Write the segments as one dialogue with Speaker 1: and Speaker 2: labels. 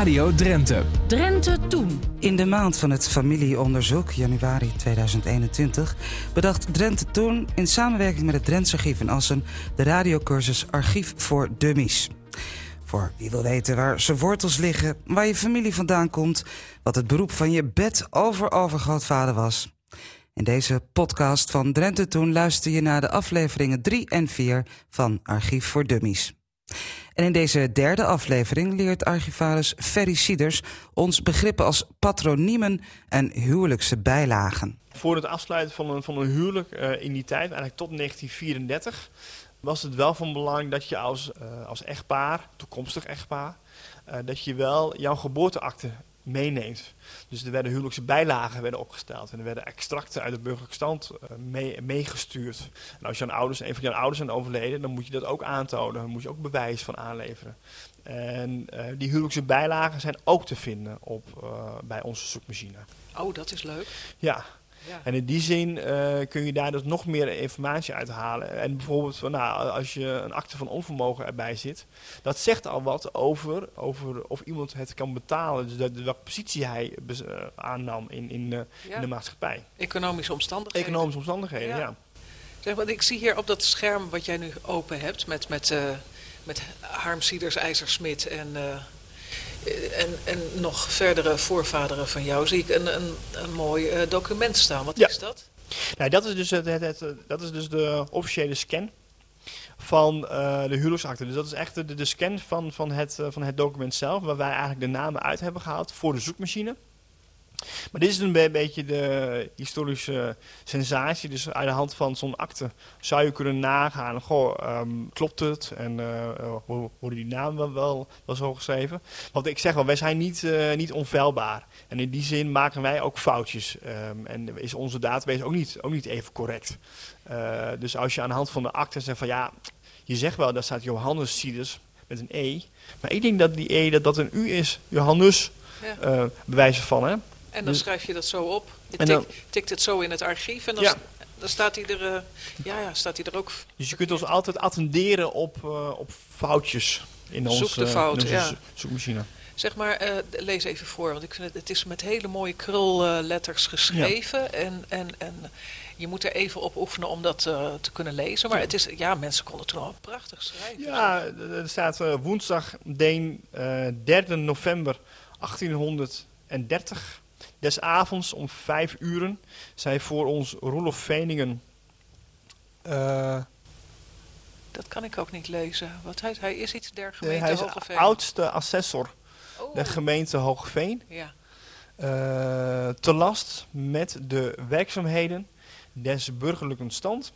Speaker 1: Radio Drenthe.
Speaker 2: Drenthe Toen.
Speaker 3: In de maand van het familieonderzoek, januari 2021, bedacht Drenthe Toen in samenwerking met het Drentse Archief in Assen de radiocursus Archief voor Dummies. Voor wie wil weten waar zijn wortels liggen, waar je familie vandaan komt, wat het beroep van je bed-over-overgrootvader was. In deze podcast van Drenthe Toen luister je naar de afleveringen 3 en 4 van Archief voor Dummies. En in deze derde aflevering leert archivaris Ferry Sieders ons begrippen als patroniemen en huwelijkse bijlagen.
Speaker 4: Voor het afsluiten van een, van een huwelijk uh, in die tijd, eigenlijk tot 1934, was het wel van belang dat je als, uh, als echtpaar, toekomstig echtpaar, uh, dat je wel jouw geboorteakte meeneemt. Dus er werden huwelijkse bijlagen werden opgesteld en er werden extracten uit de burgerlijke stand uh, mee, meegestuurd. En als jouw ouders, een van jouw ouders zijn overleden, dan moet je dat ook aantonen. Dan moet je ook bewijs van aanleveren. En uh, die huwelijkse bijlagen zijn ook te vinden op, uh, bij onze zoekmachine.
Speaker 2: Oh, dat is leuk.
Speaker 4: Ja, ja. En in die zin uh, kun je daar dus nog meer informatie uithalen. En bijvoorbeeld, nou, als je een akte van onvermogen erbij zit, dat zegt al wat over, over of iemand het kan betalen. Dus welke positie hij uh, aannam in, in, uh, ja. in, de maatschappij.
Speaker 2: Economische omstandigheden.
Speaker 4: Economische omstandigheden, ja. ja.
Speaker 2: Zeg, want ik zie hier op dat scherm wat jij nu open hebt met, met, met Harm Sieders, IJzersmit en en, en nog verdere voorvaderen van jou zie ik een, een, een mooi uh, document staan. Wat
Speaker 4: ja.
Speaker 2: is dat?
Speaker 4: Nou, dat, is dus het, het, het, dat is dus de officiële scan van uh, de huwelijksakte. Dus dat is echt de, de scan van, van, het, uh, van het document zelf, waar wij eigenlijk de namen uit hebben gehaald voor de zoekmachine. Maar dit is een beetje de historische sensatie. Dus uit de hand van zo'n akte zou je kunnen nagaan. Goh, um, klopt het? En uh, worden die namen wel, wel, wel zo geschreven? Want ik zeg wel, wij zijn niet, uh, niet onfeilbaar. En in die zin maken wij ook foutjes. Um, en is onze database ook niet, ook niet even correct. Uh, dus als je aan de hand van de akte zegt van ja, je zegt wel, daar staat Johannes Sidus met een E. Maar ik denk dat die E dat dat een U is. Johannes, ja. bewijzen van hè.
Speaker 2: En dan dus, schrijf je dat zo op. Je dan, tikt het zo in het archief en dan, ja. dan staat, hij er, uh, ja, ja, staat hij er ook.
Speaker 4: Dus je kunt ons altijd attenderen op, uh, op foutjes in onze,
Speaker 2: Zoek de fout,
Speaker 4: onze
Speaker 2: ja.
Speaker 4: zoekmachine.
Speaker 2: Zeg maar, uh, lees even voor, want ik vind het, het is met hele mooie krulletters geschreven. Ja. En, en, en je moet er even op oefenen om dat te kunnen lezen. Maar het is, ja, mensen konden toen al prachtig schrijven.
Speaker 4: Ja, er staat woensdag, den, 3 november 1830. Des avonds om vijf uren zij voor ons Roelof Veningen. Uh,
Speaker 2: dat kan ik ook niet lezen. Wat hij, hij is iets der gemeente
Speaker 4: hij is oudste assessor oh. der gemeente Hogeveen.
Speaker 2: Ja.
Speaker 4: Uh, te last met de werkzaamheden des burgerlijke stand.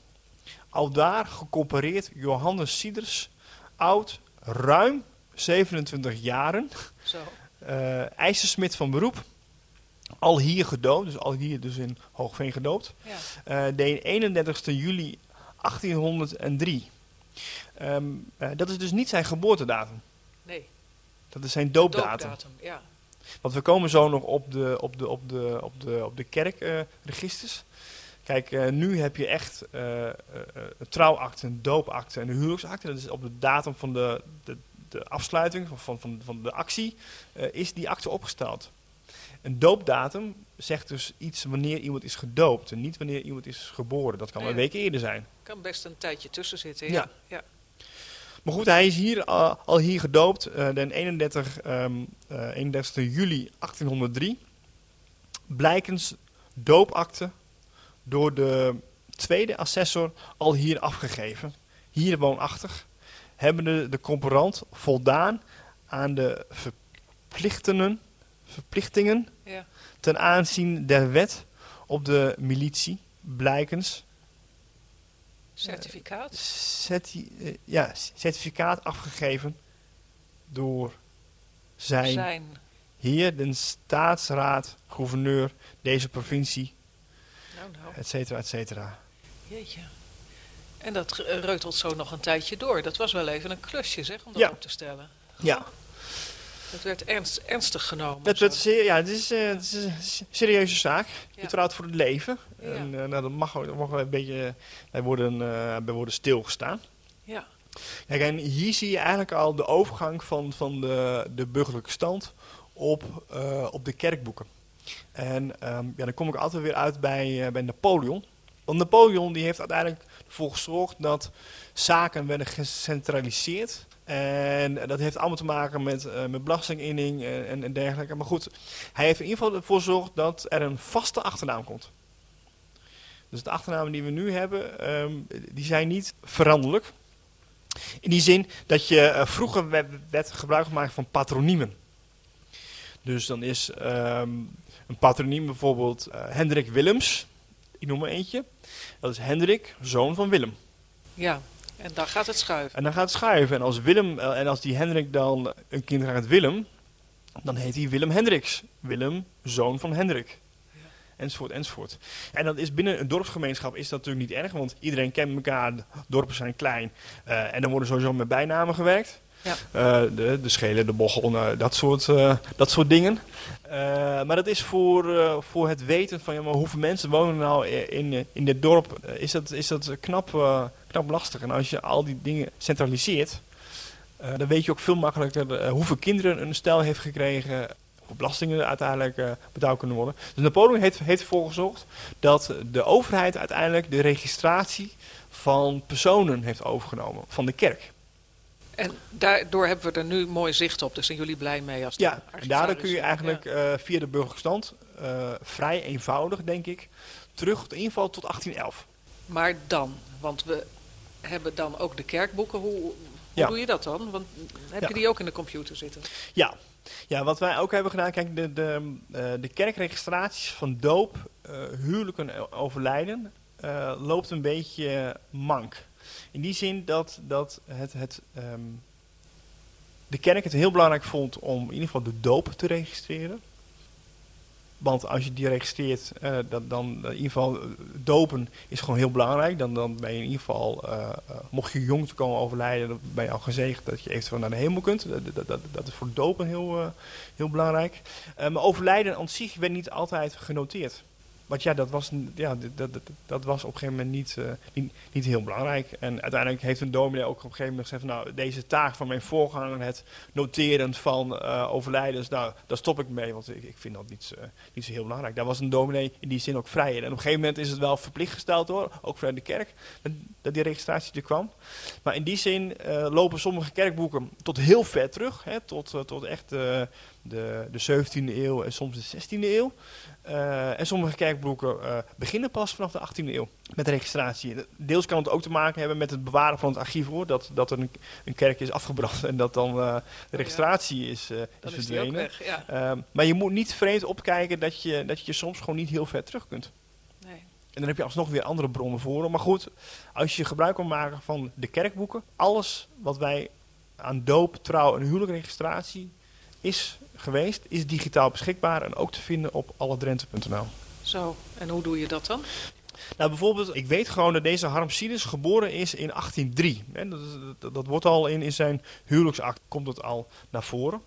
Speaker 4: Al daar gecompareerd Johannes Sieders, oud, ruim 27 jaren.
Speaker 2: Zo.
Speaker 4: Uh, ijzersmid van beroep al hier gedoopt, dus al hier dus in Hoogveen gedoopt.
Speaker 2: Ja.
Speaker 4: Uh, de 31 juli 1803. Um, uh, dat is dus niet zijn geboortedatum.
Speaker 2: Nee.
Speaker 4: Dat is zijn doopdatum.
Speaker 2: doopdatum ja.
Speaker 4: Want we komen zo nog op de, op de, op de, op de, op de kerkregisters. Kijk, nu heb je echt trouwakte, een doopakte en een huwelijksakte. Dat is op de datum van de, de, de afsluiting van, van, van, van de actie is die akte opgesteld. Een doopdatum zegt dus iets wanneer iemand is gedoopt en niet wanneer iemand is geboren. Dat kan
Speaker 2: Ja.
Speaker 4: een week eerder zijn.
Speaker 2: kan best een tijdje tussen zitten.
Speaker 4: Ja.
Speaker 2: Ja.
Speaker 4: Maar goed, hij is hier, uh, al hier gedoopt uh, den 31, um, uh, 31 juli 1803. Blijkens doopakte door de tweede assessor al hier afgegeven. Hier woonachtig. Hebben de, de comparant voldaan aan de verplichtingen verplichtingen
Speaker 2: ja.
Speaker 4: ten aanzien der wet op de militie, blijkens.
Speaker 2: Certificaat?
Speaker 4: Uh, certi uh, ja, certificaat afgegeven door zijn,
Speaker 2: zijn.
Speaker 4: heer, de staatsraad, gouverneur, deze provincie,
Speaker 2: nou, nou.
Speaker 4: et cetera, et cetera.
Speaker 2: Jeetje. En dat reutelt zo nog een tijdje door. Dat was wel even een klusje, zeg, om dat
Speaker 4: ja.
Speaker 2: op te stellen.
Speaker 4: Ja.
Speaker 2: Het werd ernst, ernstig genomen.
Speaker 4: Het werd zeer, ja, het is, uh, het is een serieuze zaak. Je ja. trouwt voor het leven.
Speaker 2: Ja.
Speaker 4: En uh, nou, dat mag, dat mag een beetje, wij worden, wij worden stilgestaan.
Speaker 2: Ja.
Speaker 4: Kijk, en hier zie je eigenlijk al de overgang van, van de, de burgerlijke stand op, op de kerkboeken. En um, ja, dan kom ik altijd weer uit bij, bij Napoleon. Want Napoleon die heeft uiteindelijk ervoor gezorgd dat zaken werden gecentraliseerd. En dat heeft allemaal te maken met, uh, met belastinginning en, en, dergelijke. Maar goed, hij heeft in ieder geval ervoor gezorgd dat er een vaste achternaam komt. Dus de achternamen die we nu hebben, um, die zijn niet veranderlijk. In die zin dat je uh, vroeger werd, gebruik gemaakt van patroniemen. Dus dan is um, een patroniem bijvoorbeeld uh, Hendrik Willems. Ik noem maar eentje. Dat is Hendrik, zoon van Willem.
Speaker 2: Ja, en dan gaat het schuiven.
Speaker 4: En dan gaat het schuiven. En als, Willem, uh, en als die Hendrik dan een kind krijgt Willem, dan heet hij Willem Hendriks. Willem, zoon van Hendrik. Ja. Enzovoort, enzovoort. En dat is binnen een dorpsgemeenschap is dat natuurlijk niet erg, want iedereen kent elkaar, dorpen zijn klein. Uh, en dan worden sowieso met bijnamen gewerkt. Ja. Uh, de, de schelen, de bochel, uh, dat, soort, uh, dat soort dingen. maar dat is voor, voor het weten van ja, maar hoeveel mensen wonen nou in, in dit dorp, is dat, is dat knap, knap lastig. En als je al die dingen centraliseert, dan weet je ook veel makkelijker hoeveel kinderen een stel heeft gekregen, hoeveel belastingen uiteindelijk betaald kunnen worden. Dus Napoleon heeft, heeft ervoor gezorgd dat de overheid uiteindelijk de registratie van personen heeft overgenomen, van de kerk.
Speaker 2: En daardoor hebben we er nu mooi zicht op. Dus zijn jullie blij mee als
Speaker 4: Ja, en daardoor kun je eigenlijk ja. uh, via de burgerstand uh, vrij eenvoudig, denk ik, terug in ieder geval tot 1811.
Speaker 2: Maar dan, want we hebben dan ook de kerkboeken. Hoe, hoe ja. doe je dat dan? Want heb ja. je die ook in de computer zitten?
Speaker 4: Ja. Ja, wat wij ook hebben gedaan, kijk, de, de, uh, de kerkregistraties van doop, huwelijken, overlijden, loopt een beetje mank. In die zin dat, dat het, het, um, de kerk het heel belangrijk vond om in ieder geval de doop te registreren. Want als je die registreert, uh, dat, dan in ieder geval dopen is gewoon heel belangrijk. Dan, dan ben je in ieder geval, uh, mocht je jong te komen overlijden, dan ben je al gezegend dat je eventueel naar de hemel kunt. Dat, dat, dat, dat is voor dopen heel, heel belangrijk. maar overlijden aan zich werd niet altijd genoteerd. Want ja, dat was, ja, dat, dat, dat was op een gegeven moment niet, uh, niet, niet, heel belangrijk. En uiteindelijk heeft een dominee ook op een gegeven moment gezegd: Nou, deze taak van mijn voorganger, het noteren van uh, overlijdens, nou, daar stop ik mee, want ik, ik vind dat niet, uh, niet zo heel belangrijk. Daar was een dominee in die zin ook vrij. En op een gegeven moment is het wel verplicht gesteld hoor, ook vanuit de kerk, dat die registratie er kwam. Maar in die zin lopen sommige kerkboeken tot heel ver terug, hè, tot, tot echt de, de 17e eeuw en soms de 16e eeuw. Uh, en sommige kerkboeken uh, beginnen pas vanaf de 18e eeuw met registratie. Deels kan het ook te maken hebben met het bewaren van het archief, hoor, dat, dat er een, een kerk is afgebrand en dat dan uh, de registratie is, is verdwenen.
Speaker 2: Weg, ja.
Speaker 4: maar je moet niet vreemd opkijken dat je, dat je soms gewoon niet heel ver terug kunt.
Speaker 2: Nee.
Speaker 4: En dan heb je alsnog weer andere bronnen voor. Maar goed, als je gebruik wil maken van de kerkboeken, alles wat wij aan doop, trouw en huwelijkregistratie is geweest, is digitaal beschikbaar en ook te vinden op alledrenthe.nl.
Speaker 2: Zo, en hoe doe je dat dan?
Speaker 4: Nou, bijvoorbeeld, ik weet gewoon dat deze Harm Sidis geboren is in 1803. Hè, dat, dat, dat, wordt al in, in zijn huwelijksakt, komt het al naar voren.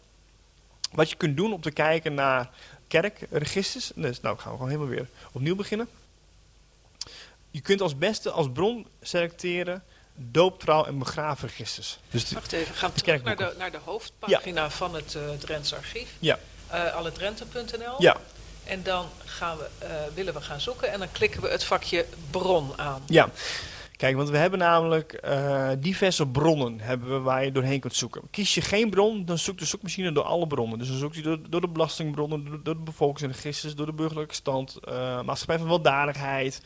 Speaker 4: Wat je kunt doen om te kijken naar kerkregisters, dus, nou gaan we gewoon helemaal weer opnieuw beginnen. Je kunt als beste als bron selecteren dooptrouw en begraafregisters.
Speaker 2: Dus Wacht even, gaan we terug naar de, naar de hoofdpagina ja. van het uh, Drents archief.
Speaker 4: Ja.
Speaker 2: Uh, alledrenthe.nl.
Speaker 4: Ja.
Speaker 2: En dan gaan we, uh, willen we gaan zoeken en dan klikken we het vakje bron aan.
Speaker 4: Ja. Kijk, want we hebben namelijk uh, diverse bronnen hebben we waar je doorheen kunt zoeken. Kies je geen bron, dan zoekt de zoekmachine door alle bronnen. Dus dan zoekt hij door, door de belastingbronnen, door, door de bevolkingsregisters, door de burgerlijke stand, uh, maatschappij van weldadigheid,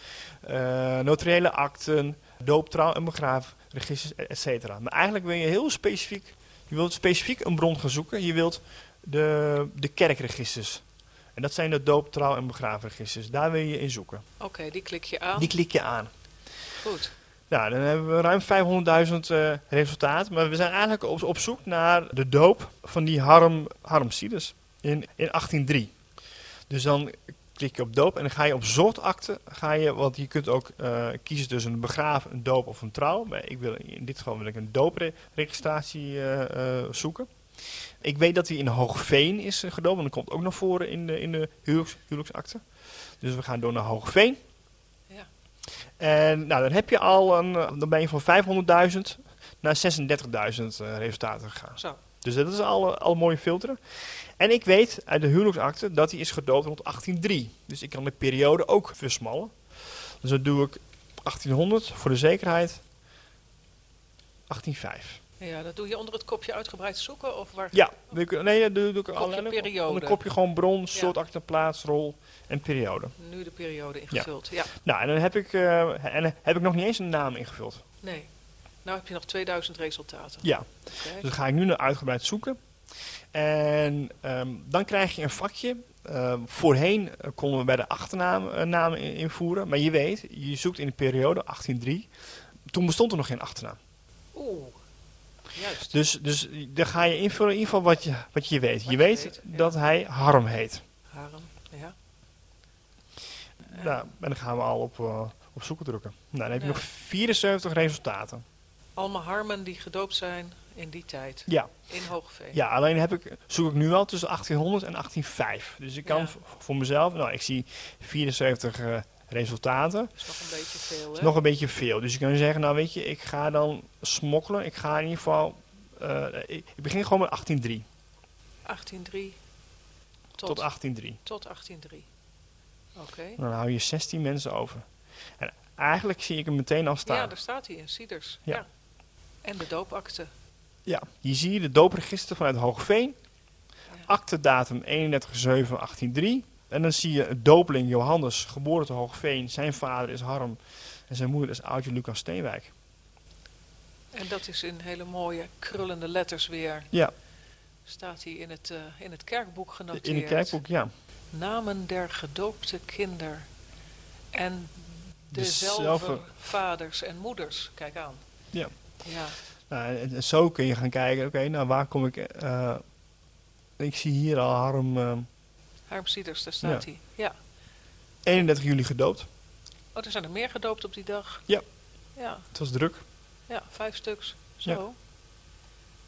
Speaker 4: uh, notariële akten, dooptrouw en begraafregisters, et cetera. Maar eigenlijk wil je heel specifiek, je wilt specifiek een bron gaan zoeken. Je wilt de, de kerkregisters. En dat zijn de dooptrouw en begraafregisters. Daar wil je in zoeken.
Speaker 2: Oké, okay, die klik je aan.
Speaker 4: Die klik je aan.
Speaker 2: Goed.
Speaker 4: Nou, dan hebben we ruim 500.000 uh, resultaten. Maar we zijn eigenlijk op, op zoek naar de doop van die Harm, Harm Sidus in, in 1803. Dus dan klik je op doop en dan ga je op zortakte, ga je, want je kunt ook uh, kiezen tussen een begraaf, een doop of een trouw. Maar ik wil, in dit geval wil ik een doopregistratie uh, uh, zoeken. Ik weet dat hij in Hoogveen is gedoopt, want dat komt ook naar voren in de, in de huwelijks, huwelijksakte. Dus we gaan door naar Hoogveen.
Speaker 2: Ja.
Speaker 4: En nou, dan heb je al een, dan ben je van 500.000 naar 36.000 eh, resultaten gegaan.
Speaker 2: Zo.
Speaker 4: Dus dat is al, al mooie filteren. En ik weet uit de huwelijksakte dat hij is gedoopt rond 1803. Dus ik kan de periode ook versmallen. Dus dan doe ik 1800 voor de zekerheid. 1805.
Speaker 2: Ja, dat doe je onder het kopje uitgebreid zoeken? Of waar?
Speaker 4: Ja, doe ik, nee, dat doe, doe ik alleen
Speaker 2: periode.
Speaker 4: Onder kopje gewoon bron,
Speaker 2: Ja.
Speaker 4: soort acte, plaats, rol en periode.
Speaker 2: Nu de periode ingevuld. Ja.
Speaker 4: Nou, en dan heb ik, eh, en dan heb ik nog niet eens een naam ingevuld.
Speaker 2: Nee. Nou heb je nog 2000 resultaten.
Speaker 4: Ja, dus dan ga ik nu naar uitgebreid zoeken. En ehm, dan krijg je een vakje. Ehm, voorheen eh, konden we bij de achternaam namen in- invoeren. Maar je weet, je zoekt in de periode 1803. Toen bestond er nog geen achternaam.
Speaker 2: Oeh. Juist.
Speaker 4: Dus, dus dan ga je invullen in ieder geval wat je, wat je weet.
Speaker 2: Wat
Speaker 4: je weet
Speaker 2: ja.
Speaker 4: dat hij Harm heet.
Speaker 2: Harem. Ja.
Speaker 4: Nou, en dan gaan we al op, eh, op zoeken drukken. Nou, dan heb je
Speaker 2: Ja.
Speaker 4: nog 74 resultaten.
Speaker 2: Allemaal harmen die gedoopt zijn in die tijd.
Speaker 4: Ja,
Speaker 2: In Hoogveen.
Speaker 4: ja alleen heb ik, zoek ik nu al tussen 1800 en 1805. Dus ik kan
Speaker 2: Ja.
Speaker 4: voor mezelf, nou ik zie 74 eh, resultaten.
Speaker 2: Dat is nog een beetje veel, hè?
Speaker 4: nog een beetje veel. Dus je kan zeggen, nou weet je, ik ga dan smokkelen. Ik ga in ieder geval, eh, ik, ik begin gewoon met 1803.
Speaker 2: 1803 tot,
Speaker 4: Tot 1803.
Speaker 2: tot 1803. Oké.
Speaker 4: Dan hou je 16 mensen over. En eigenlijk zie ik hem meteen al staan.
Speaker 2: Ja, daar staat hij in Sieders. Ja.
Speaker 4: Ja.
Speaker 2: En de doopakte.
Speaker 4: Ja, hier zie je de doopregister vanuit Hoogveen.
Speaker 2: Ja.
Speaker 4: Aktedatum 31-7-1803. En dan zie je het doopeling Johannes, geboren te Hoogveen. Zijn vader is Harm en zijn moeder is oudje Lucas Steenwijk.
Speaker 2: En dat is in hele mooie krullende letters weer.
Speaker 4: Ja,
Speaker 2: Staat hij in het, eh, in het kerkboek genoteerd.
Speaker 4: in het kerkboek, ja.
Speaker 2: Namen der gedoopte kinder. En dezelfde
Speaker 4: Dezelfde.
Speaker 2: vaders en moeders. Kijk aan.
Speaker 4: Ja.
Speaker 2: Ja.
Speaker 4: En, en zo kun je gaan kijken, oké, nou waar kom ik... eh, ik zie hier al Harm eh,
Speaker 2: Harm Sieders, daar staat hij. Ja.
Speaker 4: 31 juli gedoopt.
Speaker 2: Oh, er zijn er meer gedoopt op die dag.
Speaker 4: Ja.
Speaker 2: Ja,
Speaker 4: Het was druk.
Speaker 2: ja vijf stuks. Zo.
Speaker 4: Ja.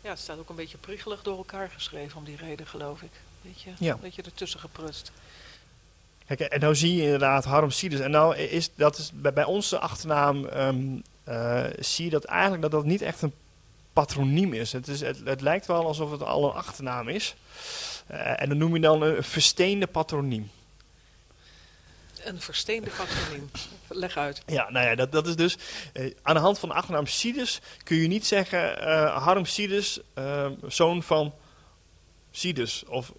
Speaker 2: Ja. het staat ook een beetje priegelig door elkaar geschreven om die reden, geloof ik. Beetje,
Speaker 4: Ja.
Speaker 2: Een beetje ertussen geprutst.
Speaker 4: Kijk, en nou zie je inderdaad Harm Sieders. En nou is dat is bij, bij onze achternaam ehm, eh, zie je dat eigenlijk dat dat niet echt een patroniem is. Het, is het, het lijkt wel alsof het al een achternaam is. Eh, en dan noem je dan een versteende patroniem.
Speaker 2: Een versteende patroniem. Leg uit.
Speaker 4: Ja, nou ja, dat, dat is dus... eh, aan de hand van de achternaam Sieders kun je niet zeggen... eh, Harm eh, zoon van Sieders. Of,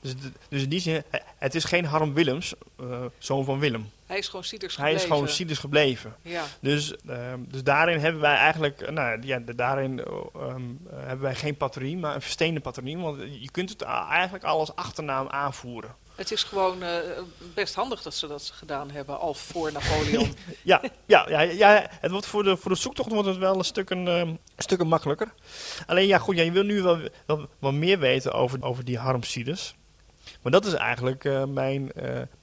Speaker 4: dus, dus in die zin, het is geen Harm Willems, zoon van Willem.
Speaker 2: Hij is gewoon Sieders
Speaker 4: Hij is
Speaker 2: gebleven.
Speaker 4: gewoon Sieders gebleven.
Speaker 2: Ja,
Speaker 4: Dus, ehm, dus daarin hebben wij eigenlijk, eh, nou ja, daarin eh, ehm, eh, hebben wij geen patroniem, maar een versteende patroniem. Want je kunt het eigenlijk al als achternaam aanvoeren.
Speaker 2: het is gewoon eh, best handig dat ze dat gedaan hebben, al voor Napoleon.
Speaker 4: Ja, ja, ja, ja het wordt voor de, voor de zoektocht wordt het wel een stukken, ehm, stukken makkelijker. Alleen ja, goed, ja, je wil nu wel, wel, wel meer weten over, over die Harmsides. Maar dat is eigenlijk mijn,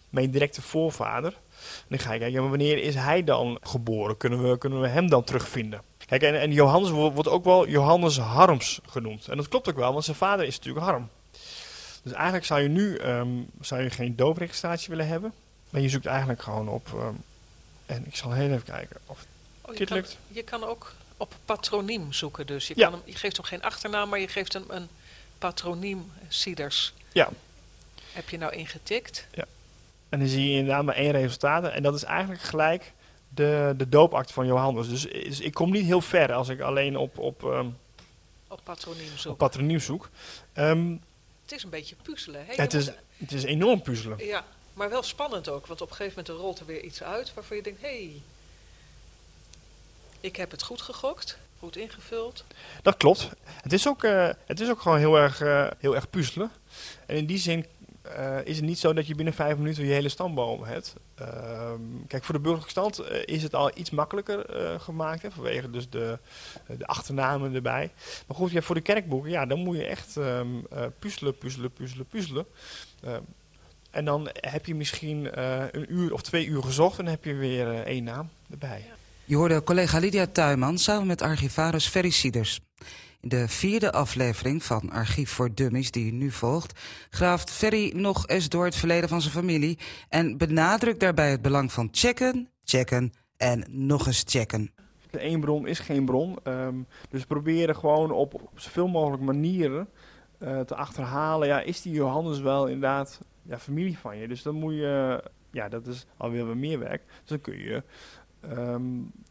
Speaker 4: mijn directe voorvader. Dan ga je kijken, ja, maar wanneer is hij dan geboren? Kunnen we, kunnen we hem dan terugvinden? Kijk, en, en Johannes wordt, ook wel Johannes Harms genoemd. En dat klopt ook wel, want zijn vader is natuurlijk Harm. Dus eigenlijk zou je nu ehm, zou je geen doopregistratie willen hebben. Maar je zoekt eigenlijk gewoon op... ehm, en ik zal heel even kijken of
Speaker 2: Oh, je,
Speaker 4: Dit
Speaker 2: kan,
Speaker 4: lukt.
Speaker 2: je kan ook op patroniem zoeken. Dus je,
Speaker 4: Ja.
Speaker 2: kan hem, je geeft hem geen achternaam, maar je geeft hem een patroniem Sieders.
Speaker 4: Ja.
Speaker 2: Heb je nou ingetikt?
Speaker 4: En dan zie je inderdaad maar één resultaat. En dat is eigenlijk gelijk de, de doopakte van Johannes. Dus, dus ik kom niet heel ver als ik alleen op, op, ehm,
Speaker 2: Op patroniem
Speaker 4: op
Speaker 2: zoeken.
Speaker 4: patroniem zoek. Ehm,
Speaker 2: het is een beetje puzzelen. Hè?
Speaker 4: Het, is, het is enorm puzzelen.
Speaker 2: ja, maar wel spannend ook. Want op een gegeven moment rolt er weer iets uit waarvan je denkt... hé, hey, ik heb het goed gegokt, goed ingevuld.
Speaker 4: Dat klopt. Het is ook, eh, het is ook gewoon heel erg, eh, heel erg puzzelen. En in die zin eh, is het niet zo dat je binnen vijf minuten je hele stamboom hebt. Ehm, kijk, voor de burgerlijke stand eh, is het al iets makkelijker eh, gemaakt. Hè, vanwege dus de, de achternamen erbij. Maar goed, ja, voor de kerkboeken, ja, dan moet je echt ehm, eh, puzzelen, puzzelen, puzzelen, puzzelen. Ehm, en dan heb je misschien een uur of twee uur gezocht en dan heb je weer één naam erbij.
Speaker 3: Je hoorde collega Lydia Tuinman samen met archivaris Ferry Sieders. De vierde aflevering van Archief voor Dummies, die nu volgt, graaft Ferry nog eens door het verleden van zijn familie en benadrukt daarbij het belang van checken, checken en nog eens checken.
Speaker 4: Eén bron is geen bron. Ehm, dus proberen gewoon op, op zoveel mogelijk manieren eh, te achterhalen. Ja, is die Johannes wel inderdaad ja, familie van je? Dus dan moet je, ja, dat is alweer wat meer werk. Dus dan kun je ehm,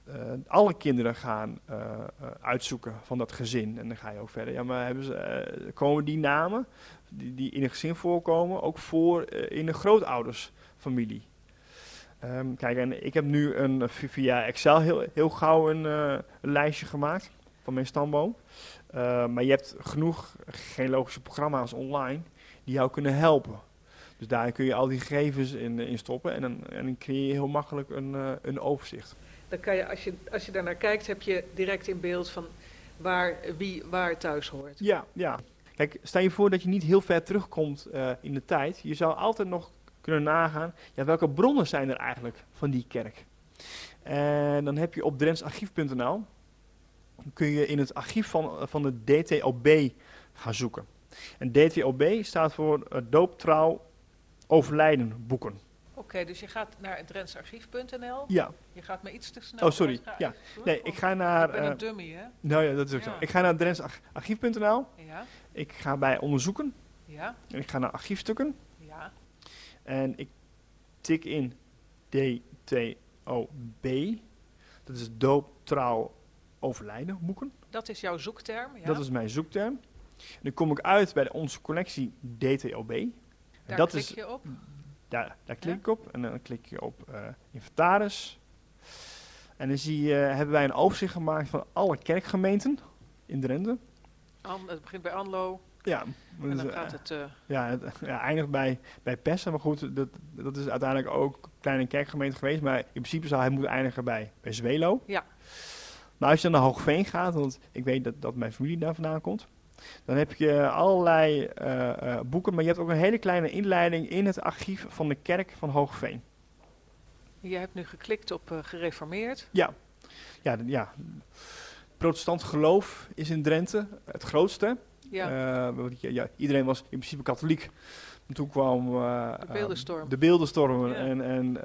Speaker 4: eh, alle kinderen gaan eh, eh, uitzoeken van dat gezin. En dan ga je ook verder. Ja, maar hebben ze, komen die namen die, die in een gezin voorkomen ook voor in de grootoudersfamilie? Ehm, kijk, en ik heb nu een, via Excel heel, heel gauw een, lijstje gemaakt van mijn stamboom. Eh, maar je hebt genoeg genealogische programma's online die jou kunnen helpen. Dus daar kun je al die gegevens in, in stoppen en dan, en dan creëer je heel makkelijk een, eh, een overzicht.
Speaker 2: Dan kan je, als je, als je daarnaar kijkt, heb je direct in beeld van waar, wie waar thuis hoort.
Speaker 4: Ja, ja. Kijk, stel je voor dat je niet heel ver terugkomt eh, in de tijd. Je zou altijd nog kunnen nagaan, ja, welke bronnen zijn er eigenlijk van die kerk? En dan heb je op drentsarchief.nl, kun je in het archief van, van de DTOB gaan zoeken. En DTOB staat voor eh, doop, trouw, overlijden boeken.
Speaker 2: Oké, dus je gaat naar drentsarchief.nl.
Speaker 4: Ja,
Speaker 2: Je gaat me iets te snel.
Speaker 4: Oh, sorry.
Speaker 2: Ga
Speaker 4: Ja. nee, ik ga naar...
Speaker 2: Ik ben
Speaker 4: eh,
Speaker 2: een dummy, hè?
Speaker 4: nou ja, dat is ook
Speaker 2: Ja.
Speaker 4: zo. Ik ga naar drentsarchief.nl,
Speaker 2: Ja,
Speaker 4: ik ga bij onderzoeken,
Speaker 2: ja,
Speaker 4: en ik ga naar archiefstukken.
Speaker 2: ja.
Speaker 4: En ik tik in DTOB. Dat is doop, trouw, overlijden boeken.
Speaker 2: Dat is jouw zoekterm. Ja?
Speaker 4: Dat is mijn zoekterm. En dan kom ik uit bij de, onze collectie DTOB.
Speaker 2: Daar
Speaker 4: dat
Speaker 2: klik
Speaker 4: is,
Speaker 2: je op.
Speaker 4: daar, daar klik
Speaker 2: Ja.
Speaker 4: ik op. En dan klik je op eh, inventaris. En dan zie je, hebben wij een overzicht gemaakt van alle kerkgemeenten in Drenthe.
Speaker 2: An, het begint bij Anlo
Speaker 4: Ja,
Speaker 2: en
Speaker 4: dus,
Speaker 2: dan
Speaker 4: eh,
Speaker 2: gaat het... eh,
Speaker 4: Ja, het ja, eindigt bij, bij Pessen. Maar goed, dat, dat is uiteindelijk ook een kleine kerkgemeente geweest. Maar in principe zou hij moeten eindigen bij, bij Zwelo.
Speaker 2: Ja.
Speaker 4: Maar als je dan naar Hoogveen gaat, want ik weet dat, dat mijn familie daar vandaan komt. Dan heb je allerlei eh, eh, boeken. Maar je hebt ook een hele kleine inleiding in het archief van de kerk van Hoogveen.
Speaker 2: je hebt nu geklikt op eh, gereformeerd.
Speaker 4: Ja, ja, ja. Protestant geloof is in Drenthe het grootste.
Speaker 2: Ja,
Speaker 4: ja, iedereen was in principe katholiek. En toen kwam
Speaker 2: De beeldenstorm.
Speaker 4: de beeldenstormen
Speaker 2: Ja.
Speaker 4: en, en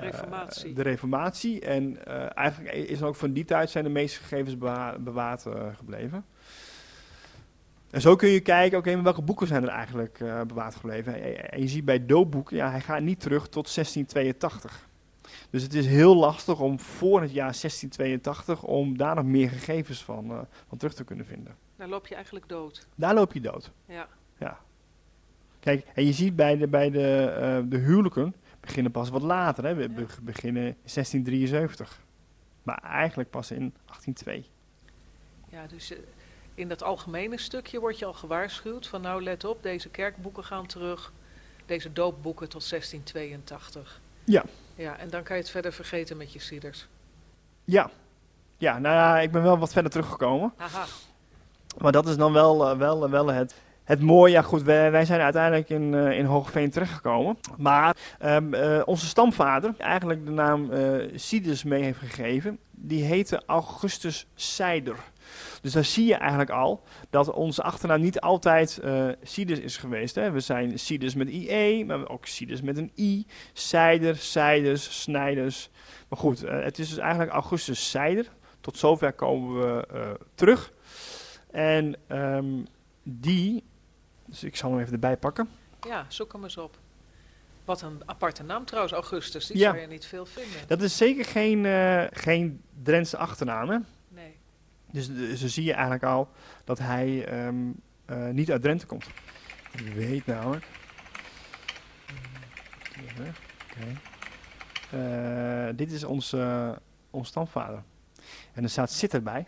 Speaker 2: Reformatie.
Speaker 4: de reformatie. En eigenlijk is ook van die tijd zijn de meeste gegevens bewa- bewaard gebleven. En zo kun je kijken, oké, maar welke boeken zijn er eigenlijk eh, bewaard gebleven? En, en je ziet bij doopboeken, ja, hij gaat niet terug tot 1682. Dus het is heel lastig om voor het jaar 1682, om daar nog meer gegevens van, eh, van terug te kunnen vinden.
Speaker 2: dan loop je eigenlijk dood.
Speaker 4: Daar loop je dood.
Speaker 2: Ja,
Speaker 4: Ja. Kijk, en je ziet bij de, bij de, eh, de huwelijken beginnen pas wat later. Hè. We be- beginnen in 1673. Maar eigenlijk pas in 1802.
Speaker 2: ja dus in dat algemene stukje word je al gewaarschuwd van nou let op, deze kerkboeken gaan terug. Deze doopboeken tot 1682.
Speaker 4: Ja.
Speaker 2: Ja, en dan kan je het verder vergeten met je cieders.
Speaker 4: Ja. Ja, nou ja, ik ben wel wat verder teruggekomen.
Speaker 2: Haha,
Speaker 4: Maar dat is dan wel, eh, wel, wel het, het mooie. Ja goed, wij, zijn uiteindelijk in, eh, in Hoogveen terechtgekomen. Maar ehm, eh, onze stamvader, eigenlijk de naam eh Sidus mee heeft gegeven, die heette Augustus Seider. Dus daar zie je eigenlijk al dat onze achternaam niet altijd eh Sidus is geweest. Hè. We zijn Sidus met IE, maar ook Sidus met een I. Seider, Seiders, Snijders. Maar goed, het is dus eigenlijk Augustus Seider. Tot zover komen we terug. En ehm, die, dus ik zal hem even erbij pakken.
Speaker 2: ja, zoek hem eens op. Wat een aparte naam trouwens, Augustus. Die
Speaker 4: Ja.
Speaker 2: zou je niet veel vinden.
Speaker 4: Dat is zeker geen, eh geen Drentse achternaam. Hè?
Speaker 2: Nee.
Speaker 4: Dus, dus dan zie je eigenlijk al dat hij ehm, eh, niet uit Drenthe komt. Ik weet namelijk. Oké. Eh, dit is onze, onze stamvader. En er staat Zit erbij.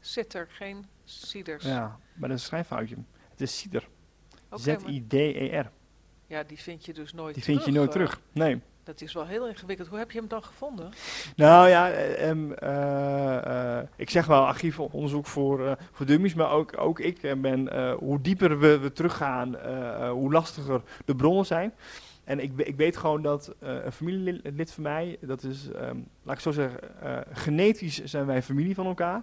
Speaker 2: Zit er geen cieders?
Speaker 4: Ja, maar dat is een schrijffoutje. Het is Cider.
Speaker 2: Maar-
Speaker 4: Z-I-D-E-R.
Speaker 2: ja, die vind je dus nooit
Speaker 4: Die
Speaker 2: terug.
Speaker 4: vind je nooit
Speaker 2: eh.
Speaker 4: terug. Nee.
Speaker 2: Dat is wel heel ingewikkeld. Hoe heb je hem dan gevonden?
Speaker 4: Nou ja, eh, ehm, eh, ik zeg wel archiefonderzoek voor, eh, voor dummies, maar ook, ook ik ben, hoe dieper we, we teruggaan, hoe lastiger de bronnen zijn. En ik, ik weet gewoon dat een familielid van mij, dat is, ehm, laat ik zo zeggen, genetisch zijn wij familie van elkaar.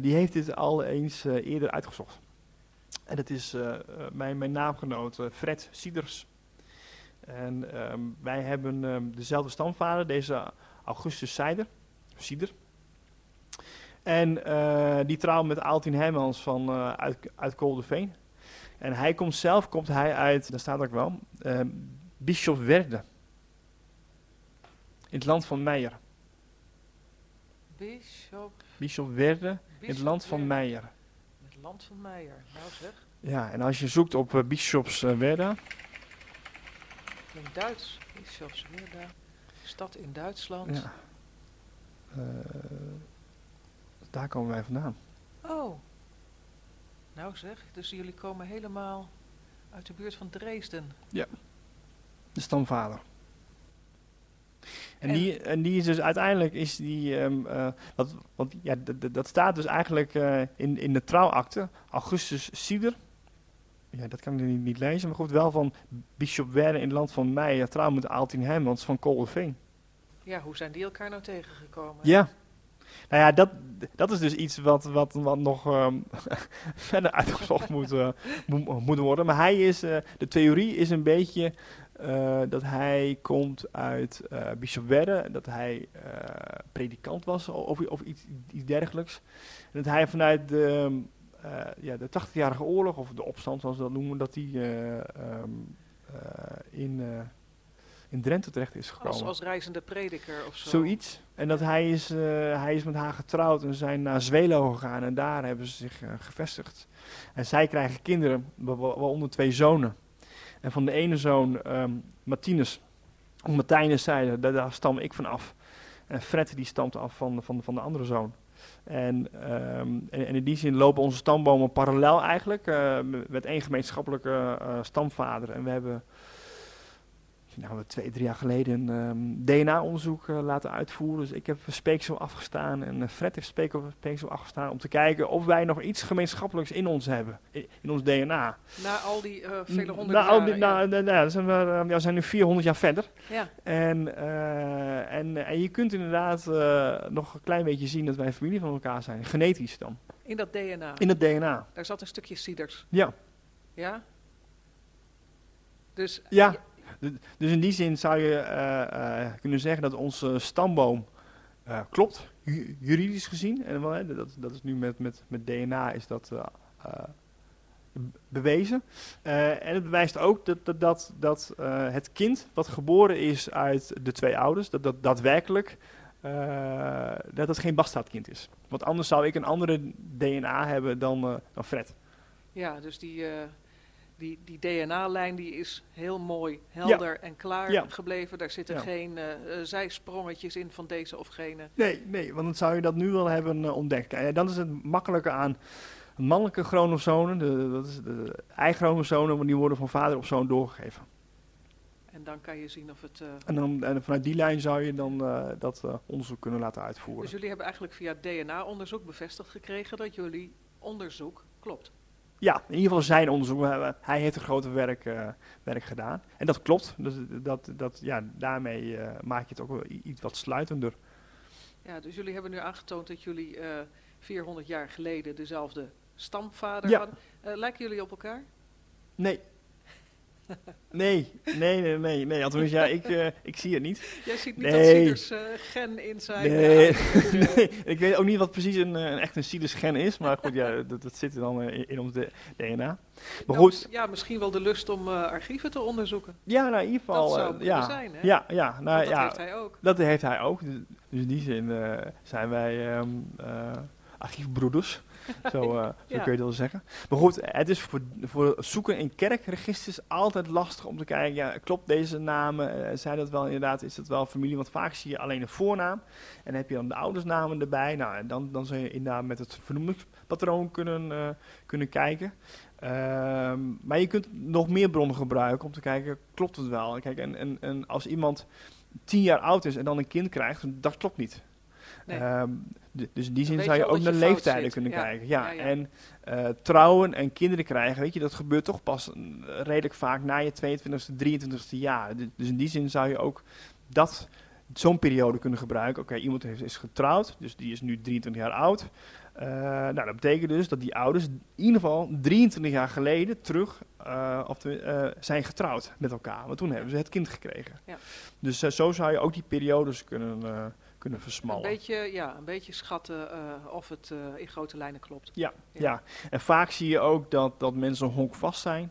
Speaker 4: Die heeft dit al eens eerder uitgezocht. En dat is eh, eh, mijn, mijn naamgenoot eh, Fred Sieders. En ehm, wij hebben ehm, dezelfde stamvader, deze Augustus Sieder. En eh, die trouwt met Altien Hermans van, uit, uit Koldeveen. En hij komt zelf, komt hij uit, daar staat ook wel, uh, Bischofwerde. In het land van Meijer.
Speaker 2: Bishop.
Speaker 4: Bischofwerde, in het land van. Meijer.
Speaker 2: Land van Meijer. Nou zeg,
Speaker 4: Ja, en als je zoekt op uh, Bischofswerde,
Speaker 2: in Duits. Bischofswerda. Stad in Duitsland.
Speaker 4: ja, Eh, daar komen wij vandaan.
Speaker 2: Oh. Nou zeg, dus jullie komen helemaal uit de buurt van Dresden.
Speaker 4: De stamvader. En,
Speaker 2: En-
Speaker 4: die, en die is dus uiteindelijk is die, ehm, eh, dat, want ja, dat staat dus eigenlijk eh, in, in de trouwakte, Augustus Sieder. Ja, dat kan ik niet, niet lezen, maar goed, wel van Bishop Werner in het land van Meijer, trouw met Altien Hermans van Koolveen.
Speaker 2: Ja, hoe zijn die elkaar nou tegengekomen?
Speaker 4: Ja. Nou ja, dat, dat is dus iets wat, wat, wat nog ehm, verder uitgezocht moet, eh, moet, moet worden. Maar hij is, eh, de theorie is een beetje eh, dat hij komt uit eh Bishop Werre, dat hij eh, predikant was of, of iets, iets dergelijks. En dat hij vanuit de, eh, ja, de 80-jarige oorlog, of de opstand zoals ze dat noemen, dat hij eh, ehm, eh, in, eh, in Drenthe terecht is gekomen.
Speaker 2: Als, als reizende prediker of zo.
Speaker 4: Zoiets. En dat hij is, eh, hij is met haar getrouwd en zijn naar Zwelo gegaan en daar hebben ze zich eh, gevestigd. En zij krijgen kinderen, wa- wa- waaronder twee zonen. En van de ene zoon, ehm Martinus, of Martijnus zei, daar, stam ik van af. En Fred die stamt af van, van, van de andere zoon. En, ehm, en in die zin lopen onze stambomen parallel eigenlijk, eh, met één gemeenschappelijke eh, stamvader. En we hebben nou, twee, drie jaar geleden een ehm, DNA-onderzoek eh, laten uitvoeren. Dus ik heb speeksel afgestaan en eh, Fred heeft speeksel, speeksel afgestaan om te kijken of wij nog iets gemeenschappelijks in ons hebben, in, in ons DNA.
Speaker 2: Na al die eh, vele honderden
Speaker 4: nou, al die-
Speaker 2: jaren,
Speaker 4: nou, zijn we, ja, zijn nu 400 jaar verder.
Speaker 2: ja.
Speaker 4: En, en, en je kunt inderdaad nog een klein beetje zien dat wij familie van elkaar zijn, genetisch dan,
Speaker 2: in dat DNA.
Speaker 4: in het DNA.
Speaker 2: Daar zat een stukje Sieders.
Speaker 4: Ja.
Speaker 2: Ja? Dus
Speaker 4: Ja. D- Dus in die zin zou je eh, eh, kunnen zeggen dat onze stamboom eh, klopt, ju- juridisch gezien. En wel, hè, dat, dat is nu met, met, met DNA is dat bewezen. En het bewijst ook dat, dat, dat, dat het kind wat geboren is uit de twee ouders, dat dat daadwerkelijk dat het geen bastaardkind is. Want anders zou ik een andere DNA hebben dan, dan Fred.
Speaker 2: Ja, dus die, die, die DNA-lijn die is heel mooi, helder en klaar
Speaker 4: Ja.
Speaker 2: gebleven. Daar zitten
Speaker 4: Ja.
Speaker 2: geen eh, eh, zijsprongetjes in van deze of gene.
Speaker 4: Nee, nee, want dan zou je dat nu wel hebben eh, ontdekt. En dan is het makkelijke aan mannelijke chromosomen, de, dat is de ei-chromosomen, want die worden van vader op zoon doorgegeven.
Speaker 2: En dan kan je zien of het...
Speaker 4: En, dan, en vanuit die lijn zou je dan dat onderzoek kunnen laten uitvoeren.
Speaker 2: dus jullie hebben eigenlijk via DNA-onderzoek bevestigd gekregen dat jullie onderzoek klopt.
Speaker 4: Ja, in ieder geval zijn onderzoek. Eh, Hij heeft een grote werk, eh, werk gedaan. En dat klopt. Dus dat, dat, ja, daarmee eh, maak je het ook wel iets wat sluitender.
Speaker 2: Ja, dus jullie hebben nu aangetoond dat jullie eh 400 jaar geleden dezelfde stamvader
Speaker 4: Ja.
Speaker 2: hadden. Lijken jullie op elkaar?
Speaker 4: Nee. Nee, nee, nee, nee. nee. Althans, ja, ik, eh, ik zie het niet.
Speaker 2: Jij ziet niet
Speaker 4: Nee.
Speaker 2: dat Sieders eh, gen in zijn...
Speaker 4: Nee, ik weet ook niet wat precies een, eh, een echt een Sieders gen is, maar goed, ja, dat, dat zit er dan in, in ons DNA. Maar
Speaker 2: nou,
Speaker 4: goed,
Speaker 2: Ja, misschien wel de lust om archieven te onderzoeken.
Speaker 4: ja, nou, in ieder geval,
Speaker 2: dat zou kunnen
Speaker 4: ja,
Speaker 2: zijn, hè?
Speaker 4: ja, ja, nou,
Speaker 2: dat
Speaker 4: ja,
Speaker 2: heeft hij ook.
Speaker 4: dat heeft hij ook. Dus dus in die zin zijn wij ehm, eh, archiefbroeders, zo, eh, zo kun je dat zeggen. Maar goed, het is voor, voor zoeken in kerkregisters altijd lastig om te kijken, ja, klopt deze namen, eh, zijn dat wel inderdaad, is dat wel familie? Want vaak zie je alleen een voornaam en heb je dan de oudersnamen erbij. Nou, dan, dan zou je inderdaad met het vernoemingspatroon kunnen, eh, kunnen kijken. Ehm, maar je kunt nog meer bronnen gebruiken om te kijken, klopt het wel? Kijk, en, en, en als iemand tien jaar oud is en dan een kind krijgt, dat klopt niet.
Speaker 2: Nee.
Speaker 4: Ehm, dus in die zin zou
Speaker 2: je
Speaker 4: ook naar leeftijden
Speaker 2: zit.
Speaker 4: kunnen
Speaker 2: Ja.
Speaker 4: kijken. Ja,
Speaker 2: Ja, ja.
Speaker 4: En eh, trouwen en kinderen krijgen, weet je, dat gebeurt toch pas mm, redelijk vaak na je 22e, 23e jaar. Dus in die zin zou je ook dat, zo'n periode kunnen gebruiken. Oké, iemand heeft, is getrouwd, dus die is nu 23 jaar oud. Eh, nou, dat betekent dus dat die ouders in ieder geval 23 jaar geleden terug eh, of te- zijn getrouwd met elkaar. Want toen hebben ze het kind gekregen.
Speaker 2: Ja.
Speaker 4: Dus zo zou je ook die periodes kunnen, kunnen
Speaker 2: Een
Speaker 4: versmallen.
Speaker 2: beetje, ja, een beetje schatten eh, of het eh, in grote lijnen klopt.
Speaker 4: Ja,
Speaker 2: Ja.
Speaker 4: ja. en vaak zie je ook dat, dat mensen honkvast zijn.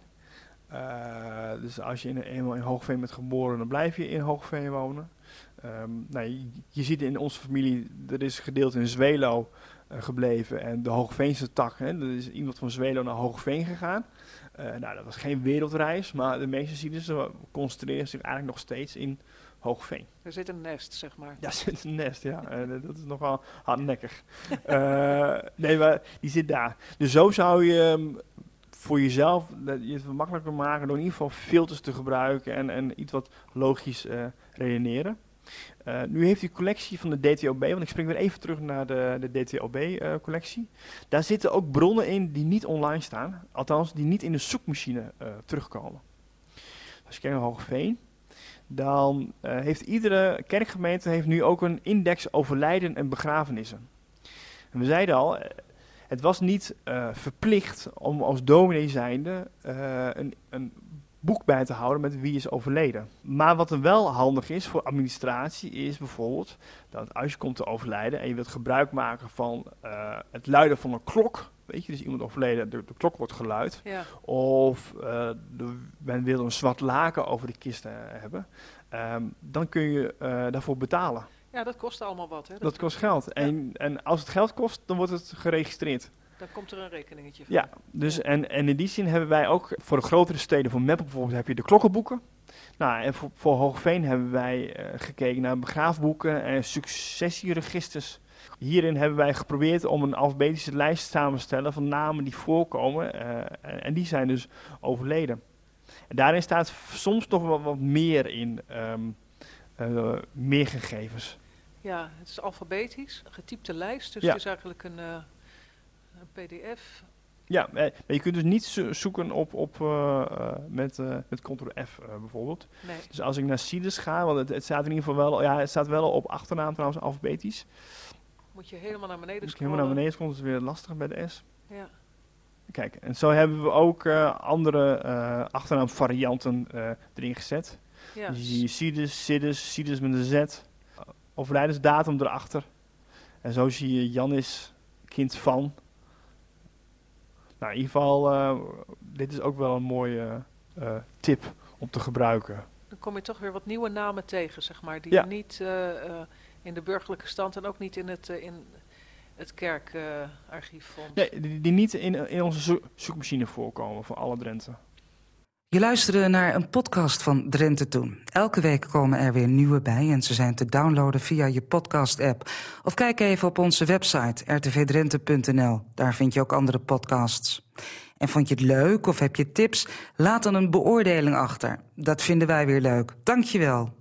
Speaker 4: Eh, dus als je in, eenmaal in Hoogveen bent geboren, dan blijf je in Hoogveen wonen. Ehm, nou, je, je ziet in onze familie, er is gedeeld in Zwelo gebleven en de Hoogveense tak. Hè, er is iemand van Zwelo naar Hoogveen gegaan. Nou, dat was geen wereldreis, maar de meeste Siders concentreren zich eigenlijk nog steeds in Hoogveen.
Speaker 2: Er zit een nest, zeg maar.
Speaker 4: Ja, zit een nest, ja. En, eh, dat is nogal hardnekkig. Eh, nee, maar die zit daar. Dus zo zou je voor jezelf dat je het makkelijker maken door in ieder geval filters te gebruiken en, en iets wat logisch eh, redeneren. Nu heeft die collectie van de DTOB, want ik spring weer even terug naar de, de DTOB-collectie. Daar zitten ook bronnen in die niet online staan, althans die niet in de zoekmachine terugkomen. Als je kijkt naar Hoogveen, dan eh, heeft iedere kerkgemeente heeft nu ook een index overlijden en begrafenissen. En we zeiden al, eh, het was niet eh, verplicht om als dominee zijnde een, een boek bij te houden met wie is overleden. Maar wat er wel handig is voor administratie is bijvoorbeeld dat als je komt te overlijden en je wilt gebruik maken van het luiden van een klok, weet je, dus iemand overleden, de, de klok wordt geluid,
Speaker 2: Ja,
Speaker 4: of eh, de, men wil een zwart laken over de kist eh, hebben, ehm, dan kun je eh, daarvoor betalen.
Speaker 2: ja dat kost allemaal wat. Hè?
Speaker 4: Dat kost geld. En, en als het geld kost, dan wordt het geregistreerd.
Speaker 2: Dan komt er een rekeningetje van.
Speaker 4: Ja, dus
Speaker 2: Ja.
Speaker 4: En, en in die zin hebben wij ook voor de grotere steden, voor Meppel bijvoorbeeld, heb je de klokkenboeken. Nou, en voor, voor Hoogveen hebben wij gekeken naar begraafboeken en successieregisters. Hierin hebben wij geprobeerd om een alfabetische lijst samen te stellen van namen die voorkomen. eh, en, die zijn dus overleden. En daarin staat soms toch wel wat meer in, ehm, eh, meer gegevens.
Speaker 2: Ja, het is alfabetisch, een getypte lijst. Dus
Speaker 4: Ja.
Speaker 2: het is eigenlijk een, eh, een pdf.
Speaker 4: Ja, maar je kunt dus niet zo- zoeken op, op, met, met Ctrl-F bijvoorbeeld.
Speaker 2: Nee,
Speaker 4: Dus als ik naar Sidus ga, want het, het staat in ieder geval wel, ja, het staat wel op achternaam trouwens alfabetisch.
Speaker 2: Moet je helemaal naar beneden
Speaker 4: ik helemaal naar
Speaker 2: scrollen.
Speaker 4: beneden komt, is het weer lastig bij de S.
Speaker 2: Ja.
Speaker 4: Kijk, en zo hebben we ook eh, andere eh achternaamvarianten eh, erin gezet.
Speaker 2: Ja.
Speaker 4: Dus je ziet Sidus, Sidus, Sidus met een Z, overlijdensdatum erachter. En zo zie je Janis, kind van. Nou, in ieder geval, dit is ook wel een mooie tip om te gebruiken.
Speaker 2: Dan kom je toch weer wat nieuwe namen tegen, zeg maar, die
Speaker 4: Ja.
Speaker 2: niet in de burgerlijke stand en ook niet in het, eh, in het kerkarchief vond.
Speaker 4: Nee, die, die niet in, in onze zo- zoekmachine voorkomen voor alle Drenthe.
Speaker 3: Je luisterde naar een podcast van Drenthe Toen. Elke week komen er weer nieuwe bij en ze zijn te downloaden via je podcast-app. Of kijk even op onze website rtvdrenthe.nl. Daar vind je ook andere podcasts. En vond je het leuk of heb je tips? Laat dan een beoordeling achter. Dat vinden wij weer leuk. Dankjewel.